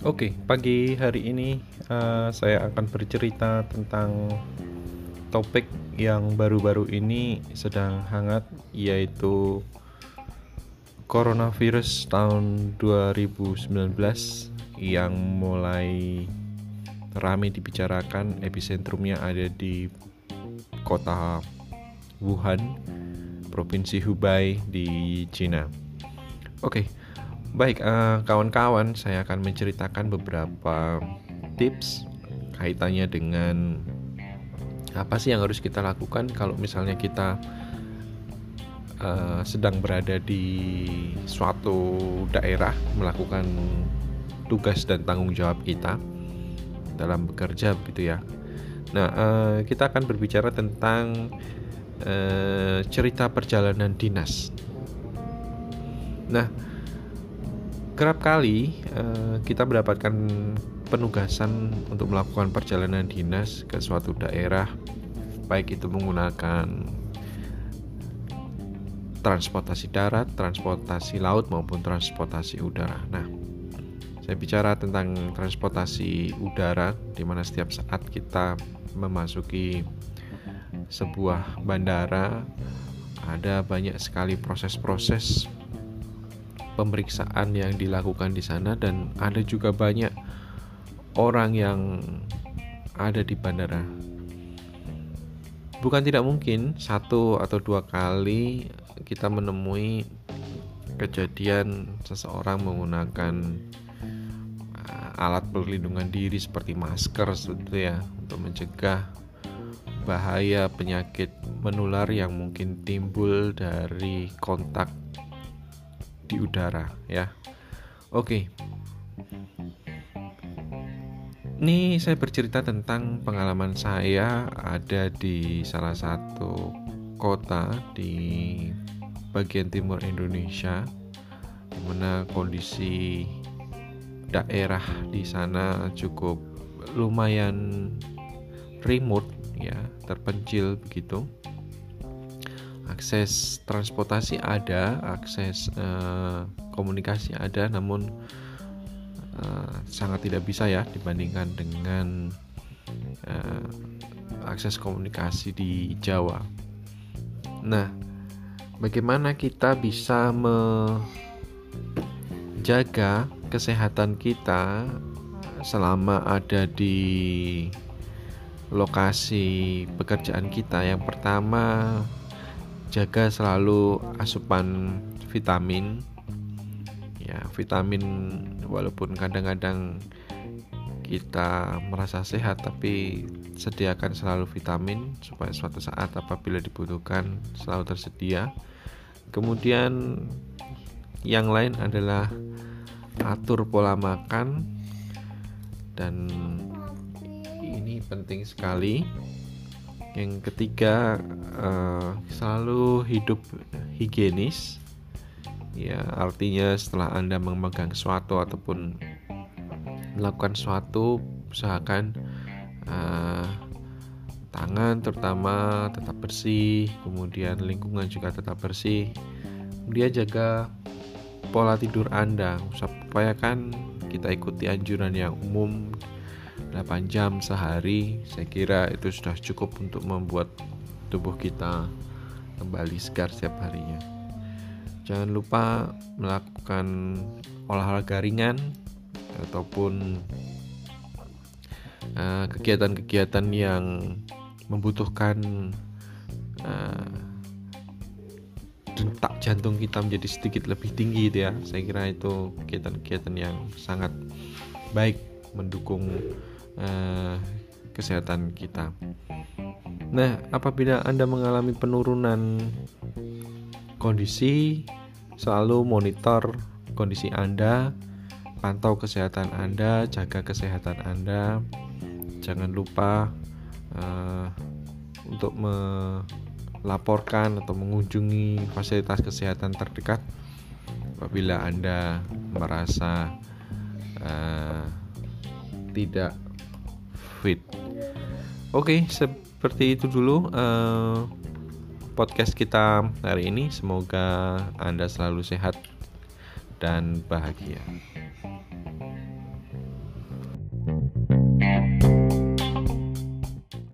Oke, pagi hari ini uh, saya akan bercerita tentang topik yang baru-baru ini sedang hangat yaitu coronavirus tahun 2019 yang mulai ramai dibicarakan epicentrumnya ada di kota Wuhan, provinsi Hubei di Cina. Oke. Baik, kawan eh, kawan-kawan, saya akan menceritakan beberapa tips kaitannya dengan apa sih yang harus kita lakukan kalau misalnya kita uh, sedang berada di suatu daerah melakukan tugas dan tanggung jawab kita dalam bekerja begitu ya. Nah, uh, kita akan berbicara tentang uh, cerita perjalanan dinas. Nah, kerap kali uh, kita mendapatkan penugasan untuk melakukan perjalanan dinas ke suatu daerah, baik itu menggunakan transportasi darat, transportasi laut maupun transportasi udara. Nah, saya bicara tentang transportasi udara di mana setiap saat kita memasuki sebuah bandara ada banyak sekali proses-proses pemeriksaan yang dilakukan di sana dan ada juga banyak orang yang ada di bandara. Bukan tidak mungkin satu atau dua kali kita menemui kejadian seseorang menggunakan uh, alat perlindungan diri seperti masker seperti ya untuk mencegah bahaya penyakit menular yang mungkin timbul dari kontak di udara ya. Oke. Ini saya bercerita tentang pengalaman saya ada di salah satu kota di bagian timur Indonesia di mana kondisi daerah di sana cukup lumayan remote ya, terpencil begitu akses transportasi ada, akses uh, komunikasi ada, namun uh, sangat tidak bisa ya dibandingkan dengan uh, akses komunikasi di Jawa. Nah, bagaimana kita bisa menjaga kesehatan kita selama ada di lokasi pekerjaan kita? Yang pertama, jaga selalu asupan vitamin ya vitamin walaupun kadang-kadang kita merasa sehat tapi sediakan selalu vitamin supaya suatu saat apabila dibutuhkan selalu tersedia kemudian yang lain adalah atur pola makan dan penting sekali. Yang ketiga uh, selalu hidup higienis. Ya artinya setelah anda memegang sesuatu ataupun melakukan sesuatu usahakan uh, tangan terutama tetap bersih kemudian lingkungan juga tetap bersih. Kemudian jaga pola tidur anda supaya kan kita ikuti anjuran yang umum 8 jam sehari saya kira itu sudah cukup untuk membuat tubuh kita kembali segar setiap harinya. Jangan lupa melakukan olahraga ringan ataupun eh, kegiatan-kegiatan uh, yang membutuhkan uh, detak jantung kita menjadi sedikit lebih tinggi gitu ya. Saya kira itu kegiatan-kegiatan yang sangat baik mendukung uh, kesehatan kita. Nah, apabila Anda mengalami penurunan kondisi, selalu monitor kondisi Anda, pantau kesehatan Anda, jaga kesehatan Anda. Jangan lupa uh, untuk melaporkan atau mengunjungi fasilitas kesehatan terdekat apabila Anda merasa uh, tidak fit. Oke, seperti itu dulu uh, podcast kita hari ini. Semoga Anda selalu sehat dan bahagia.